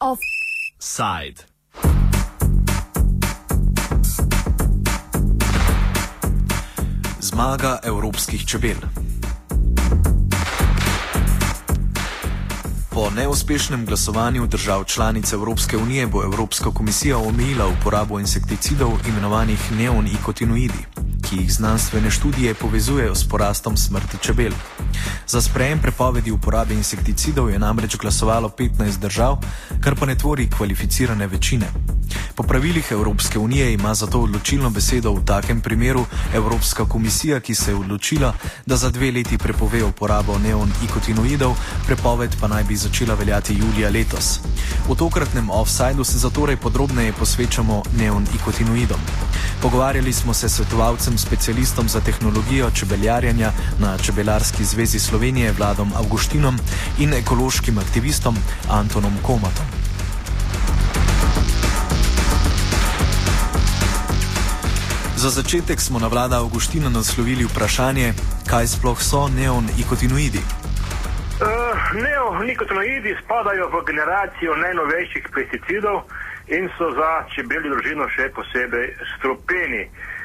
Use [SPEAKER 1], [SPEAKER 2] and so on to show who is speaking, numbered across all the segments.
[SPEAKER 1] Offside. Zmaga evropskih čebel. Po neuspešnem glasovanju držav članic Evropske unije bo Evropska komisija omejila uporabo insekticidov imenovanih neonikotinoidi, ki jih znanstvene študije povezujejo s porastom smrti čebel. Za sprejem prepovedi uporabe insekticidov je namreč glasovalo 15 držav, kar pa ne tvori kvalificirane večine. Po pravilih Evropske unije ima zato odločilno besedo v takem primeru Evropska komisija, ki se je odločila, da za dve leti prepove uporabo neonikotinoidov, prepoved pa naj bi začela veljati julija letos. V tokratnem offsajdu se zatorej podrobneje posvečamo neonikotinoidom. Pogovarjali smo se s svetovalcem, specialistom za tehnologijo čebeljarjanja na Čebelarski zvezi Slovenije Vladom Avgustinom in ekološkim aktivistom Antonom Komatom. Za začetek smo na vlada Augustina naslovili vprašanje, kaj sploh so neonikotinoidi.
[SPEAKER 2] Uh, neonikotinoidi spadajo v generacijo najnovejših pesticidov in so za čebeljo družino še posebej stropeni. Uh,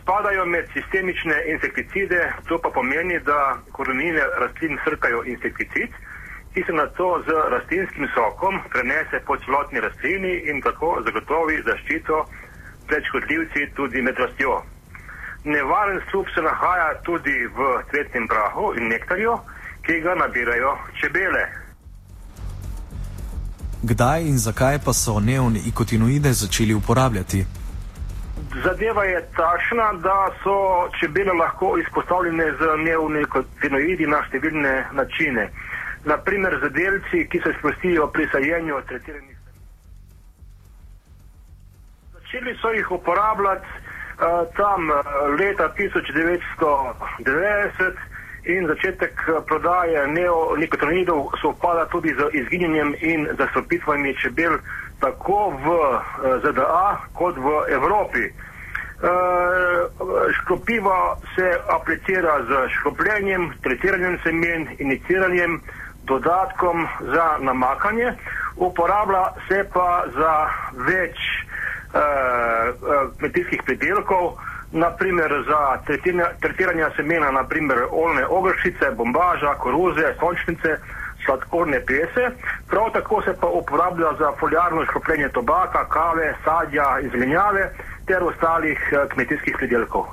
[SPEAKER 2] spadajo med sistemične insekticide, to pa pomeni, da korenine rastlin srkajo insekticid, ki se na to z rastlinskim sokom prenese po celotni rastlini in tako zagotovi zaščito pred škodljivci tudi med rastjo. Nevaren strup se nahaja tudi v cvetnem prahu in nektarju, ki ga nabirajo čebele.
[SPEAKER 1] Kdaj in zakaj pa so neonikotinoide začeli uporabljati?
[SPEAKER 2] Zadeva je takšna, da so čebele lahko izpostavljene z neonikotinoidi na številne načine. Naprimer z delci, ki se sprostijo pri sajenju tretiranih. Začeli so jih uporabljati uh, tam uh, leta 1990 in začetek prodaje neonikotinoidov se upada tudi z izginjenjem in zastrupitvami čebel tako v uh, ZDA kot v Evropi. Uh, škropiva se aplicira z škropljenjem, tretiranjem semen, iniciranjem, dodatkom za namakanje, uporablja se pa za več kmetijskih pridelkov, naprimer za tretiranje semena, naprimer olne ogršice, bombaža, koruze, sončnice, sladkorne pese. Prav tako se pa uporablja za foliarno škropljenje tobaka, kave, sadja, izmenjave ter ostalih kmetijskih pridelkov.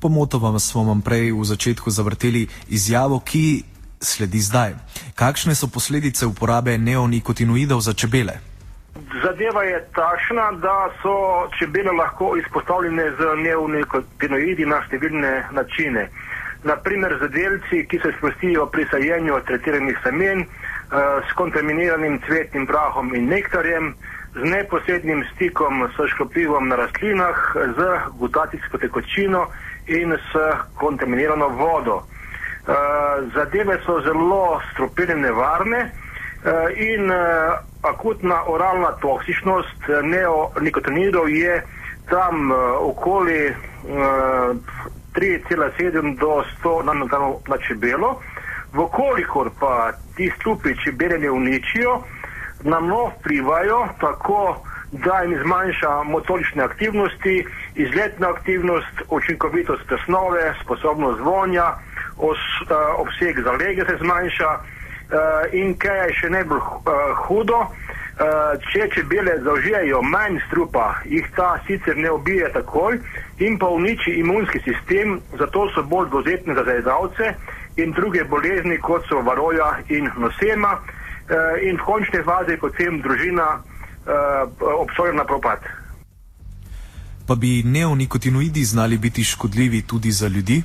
[SPEAKER 1] Pomotoma smo vam prej v začetku zavrteli izjavo, ki sledi zdaj. Kakšne so posledice uporabe neonikotinoidov za čebele?
[SPEAKER 2] Zadeva je takšna, da so čebele lahko izpostavljene z neonikotinoidi na številne načine. Naprimer z delci, ki se sprostijo pri sajenju tretiranih semen, uh, s kontaminiranim cvetnim prahom in nektarjem, z neposrednim stikom s škropivom na rastlinah, z gutacijsko tekočino in s kontaminirano vodo. Uh, zadeve so zelo stropene nevarne uh, in akutna oralna toksičnost neonikotinidov je tam okoli 3,7 do 100 nanometrov na čebelo. Vkolikor pa ti stupi čebele ne uničijo, nam no vplivajo tako, da jim zmanjša motorične aktivnosti, izletna aktivnost, učinkovitost presnove, sposobnost vonja, os, uh, obseg zalege se zmanjša. Uh, in kaj je še najbolj uh, hudo, če čebele zaužijajo manj strupa, jih ta sicer ne ubije takoj in pa uniči imunski sistem, zato so bolj dozetne za zajedavce in druge bolezni, kot so varoja in nosema, uh, in v končni fazi potem družina uh, obsojena na propad.
[SPEAKER 1] Pa bi neonikotinoidi znali biti škodljivi tudi za ljudi?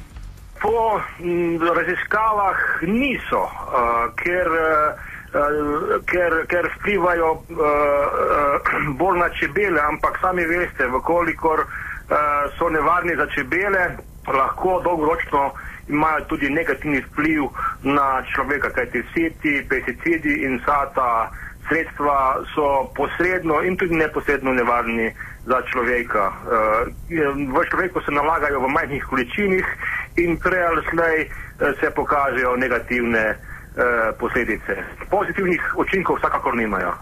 [SPEAKER 2] po m, raziskavah niso, ker, ker, ker vplivajo uh, uh, bolj na čebele, ampak sami veste, vkolikor uh, so nevarni za čebele, lahko dolgoročno imajo tudi negativni vpliv na človeka, kajti vsi ti pesticidi in vsa ta sredstva so posredno in tudi neposredno nevarni za človeka. V človeku se nalagajo v majhnih količinih in prej ali slej se pokažejo negativne posledice. Pozitivnih učinkov vsakakor nimajo.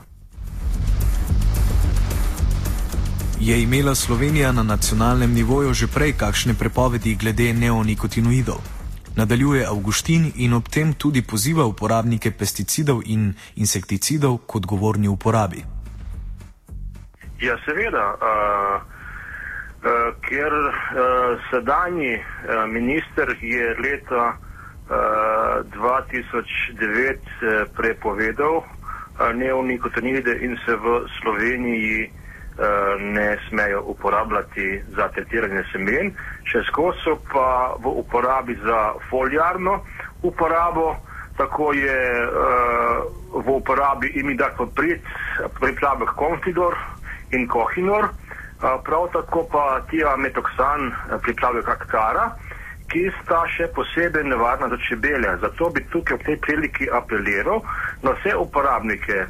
[SPEAKER 1] Je imela Slovenija na nacionalnem nivoju že prej kakšne prepovedi glede neonikotinoidov? Nadaljuje Augustin in ob tem tudi poziva uporabnike pesticidov in insekticidov k odgovorni uporabi.
[SPEAKER 2] Ja, seveda, uh, uh, ker uh, sedanji uh, minister je leta 2009 uh, prepovedal uh, neonikotinoide in se v Sloveniji Eh, ne smejo uporabljati za tretiranje semen, še skozi so pa v uporabi za foliarno uporabo, tako je v uporabi imidakoprit, pripravek konfidor in kohinor, prav tako pa tiametoksan, pripravek aktara, ki sta še posebej nevarna za čebele. Zato bi tukaj v tej priliki apeliral na vse uporabnike,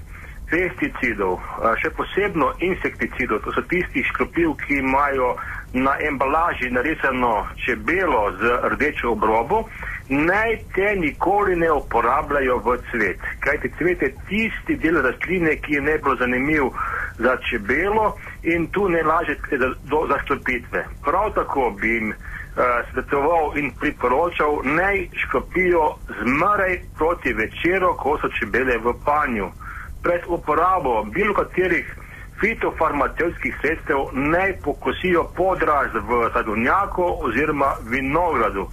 [SPEAKER 2] pesticidov, še posebno insekticidov, to so tisti škropiv, ki imajo na embalaži narisano čebelo z rdečo obrobo, naj te nikoli ne uporabljajo v cvet. Kajti cvet je tisti del rastline, ki je najbolj zanimiv za čebelo in tu ne laže do zaškropitve. Prav tako bi jim svetoval in priporočal, naj škropijo zmeraj proti večeru, ko so čebele v panju pred uporabo bilo katerih fitofarmacevskih sredstev naj pokosijo podraz v sadovnjaku oziroma vinogradu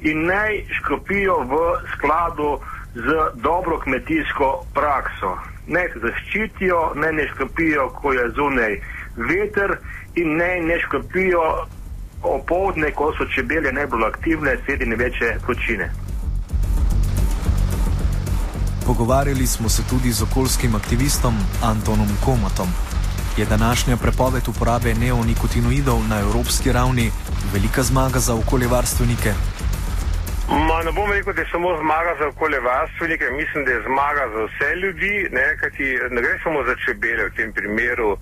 [SPEAKER 2] in naj škropijo v skladu z dobro kmetijsko prakso. Naj se zaščitijo, naj ne škropijo, ko je zunaj veter in naj ne škropijo opoldne, ko so čebele najbolj aktivne, sredi največje vročine.
[SPEAKER 1] Pogovarjali smo se tudi z okoljskim aktivistom Antonom Komatom. Je današnja prepoved uporabe neonikotinoidov na evropski ravni velika zmaga za okoljevarstvenike?
[SPEAKER 3] Ma, ne bom rekel, da je samo zmaga za okoljevarstvenike, mislim, da je zmaga za vse ljudi, ne, kajti ne gre samo za čebele v tem primeru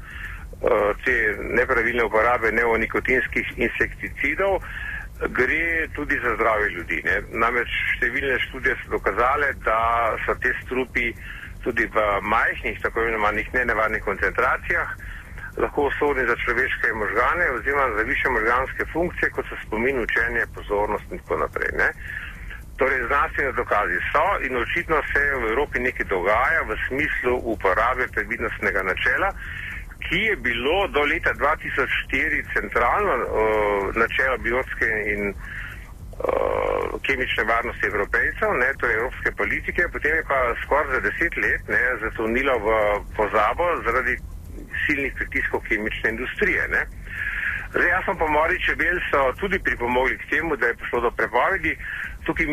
[SPEAKER 3] te nepravilne uporabe neonikotinskih insekticidov. Gre tudi za zdravje ljudi. Ne. Namreč številne študije so dokazale, da so te strupi tudi v majhnih, tako imenovanih nenevarnih koncentracijah, lahko usodni za človeške možgane oziroma za više možganske funkcije, kot so spomin, učenje, pozornost in tako naprej. Ne. Torej, znanstvene dokazi so in očitno se v Evropi nekaj dogaja v smislu uporabe previdnostnega načela, ki je bilo do leta 2004 centralno uh, načelo biotske in uh, kemične varnosti evropejcev, ne, torej evropske politike, potem je pa skoraj za deset let zatonilo v pozabo zaradi silnih pritiskov kemične industrije. Ne. Zdaj, jasno, pomori čebel so tudi pripomogli k temu, da je prišlo do prepovedi. Tukaj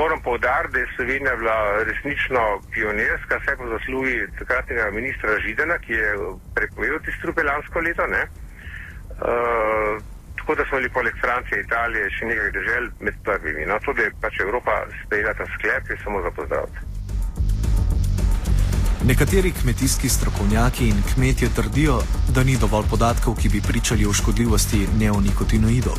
[SPEAKER 3] moram povdariti, da je Slovenija bila resnično pionirska, vse po zaslugi takratnega ministra Židana, ki je prepovedal te strupe lansko leto. Uh, tako da smo bili poleg Francije Italije še nekaj držav med prvimi. No, to, da je pač Evropa sprejela ta sklep, je samo za pozdraviti.
[SPEAKER 1] Nekateri kmetijski strokovnjaki in kmetje trdijo, da ni dovolj podatkov, ki bi pričali o škodljivosti neonikotinoidov.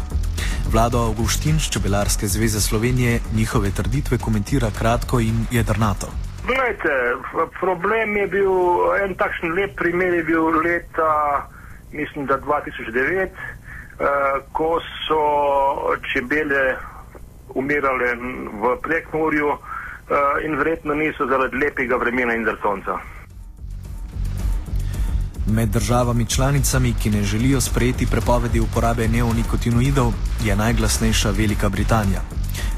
[SPEAKER 1] Vlado Augustin z Čebelarske zveze Slovenije njihove trditve komentira kratko in jedrnato.
[SPEAKER 2] Glejte, problem je bil, en takšen lep primer je bil leta, mislim, da 2009, eh, ko so čebele umirale v prekmurju. Eh, in verjetno niso zaradi lepega vremena in zaradi sonca.
[SPEAKER 1] Med državami članicami, ki ne želijo sprejeti prepovedi uporabe neonikotinoidov, je najglasnejša Velika Britanija.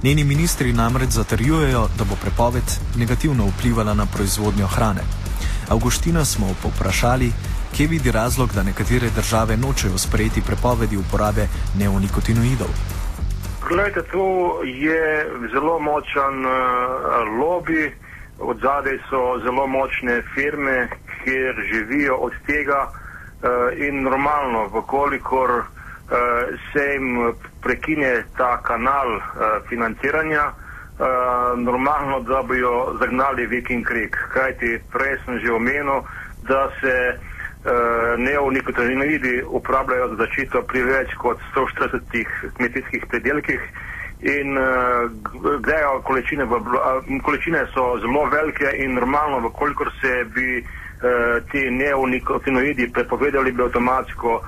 [SPEAKER 1] Njeni ministri namreč zatrjujejo, da bo prepoved negativno vplivala na proizvodnjo hrane. Augustina smo poprašali, kje vidi razlog, da nekatere države nočejo sprejeti prepovedi uporabe neonikotinoidov.
[SPEAKER 2] Glede, to je zelo močan uh, lobby, od zadaj so zelo močne firme, kjer živijo od tega uh, in normalno, vkolikor uh, se jim prekine ta kanal uh, financiranja, uh, normalno, da bi jo zagnali Viking Creek. Kajti prej sem že omenil, da se neonikotinoidi uporabljajo za zaščito pri več kot 140 kmetijskih predelkih in uh, grejo količine, v, uh, količine so zelo velike in normalno, vkolikor se bi uh, ti neonikotinoidi prepovedali, bi avtomatsko uh,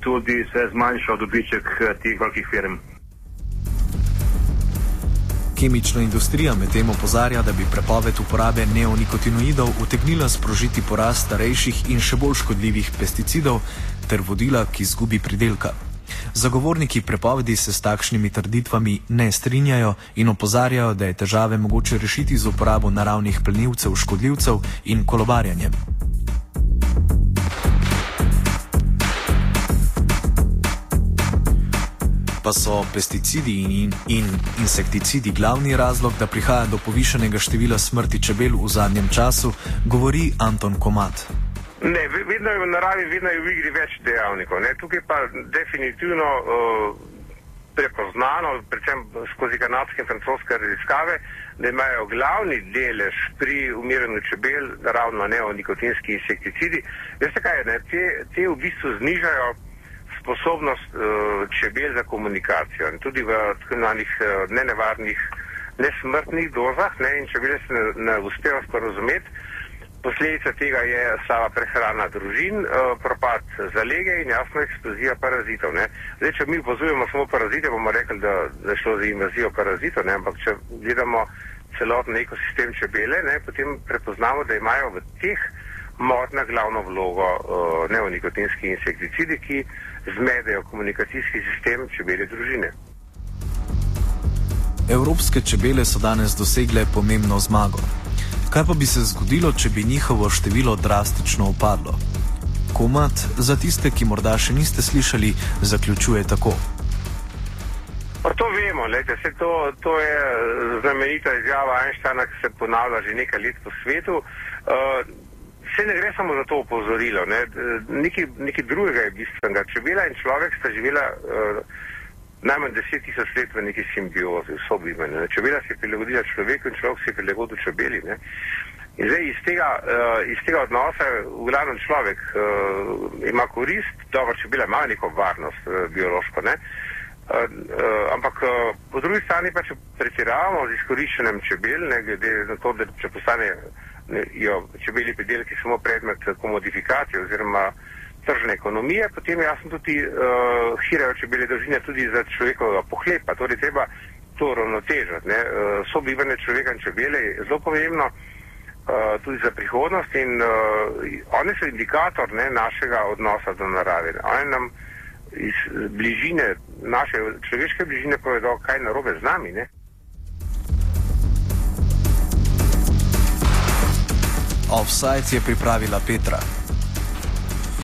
[SPEAKER 2] tudi se zmanjšal dobiček teh velikih firm.
[SPEAKER 1] Kemična industrija medtem opozarja, da bi prepoved uporabe neonikotinoidov utegnila sprožiti porast starejših in še bolj škodljivih pesticidov ter vodila k izgubi pridelka. Zagovorniki prepovedi se s takšnimi trditvami ne strinjajo in opozarjajo, da je težave mogoče rešiti z uporabo naravnih plenilcev, škodljivcev in kolobarjanjem. Pa so pesticidi in, in, in insekticidi glavni razlog, da prihaja do povišenega števila smrti čebel v zadnjem času, govori Anton Komat.
[SPEAKER 3] Ne, vedno je v naravi, vedno je v igri več dejavnikov. Ne. Tukaj pa definitivno uh, prepoznano, predvsem skozi kanadske in francoske raziskave, da imajo glavni delež pri umiranju čebel ravno neonikotinski insekticidi. Veste kaj, ne, te, te v bistvu znižajo sposobnost uh, čebel za komunikacijo in tudi v imenovanih uh, nenevarnih, nesmrtnih dozah ne, in čebele se ne, ne uspejo sporozumeti. Posledica tega je sama prehrana družin, uh, propad zalege in jasno eksplozija parazitov. Zdaj, če mi opozujemo samo parazite, bomo rekli, da, je šlo za invazijo parazitov, ne? ampak če gledamo celoten ekosistem čebele, ne? potem prepoznamo, da imajo v teh motnah glavno vlogo uh, neonikotinski insekticidi, ki zmedejo komunikacijski sistem čebele družine.
[SPEAKER 1] Evropske čebele so danes dosegle pomembno zmago. Kaj pa bi se zgodilo, če bi njihovo število drastično upadlo? Komat, za tiste, ki morda še niste slišali, zaključuje tako.
[SPEAKER 3] Pa to vemo, lejte, to, to je znamenita izjava Einsteina, ki se ponavlja že nekaj let po svetu. Uh, Se ne gre samo za to opozorilo, nekaj drugega je bistvenega. Čebela in človek sta živela uh, najmanj deset tisoč let v neki simbiozi, v sobivanju. Čebela se je prilagodila človeku in človek se je prilagodil čebeli. Ne? In zdaj iz tega, uh, iz tega odnosa, v glavnem človek uh, ima korist, dobro, čebela ima neko varnost uh, biološko, ne? Uh, uh, ampak uh, po drugi strani pa če pretiravamo z izkoriščenjem čebel, ne glede na to, da če postane čebeli pridelki samo predmet komodifikacije oziroma tržne ekonomije, potem je jasno tudi uh, hirajo čebele dolžine tudi za človekovega pohlepa. Torej treba to ravnotežati. Uh, sobivanje človeka in čebele je zelo pomembno uh, tudi za prihodnost in uh, one so indikator ne, našega odnosa do narave. One nam iz bližine, naše človeške bližine povedo, kaj narobe z nami. Ne.
[SPEAKER 1] Offside je pripravila Petra.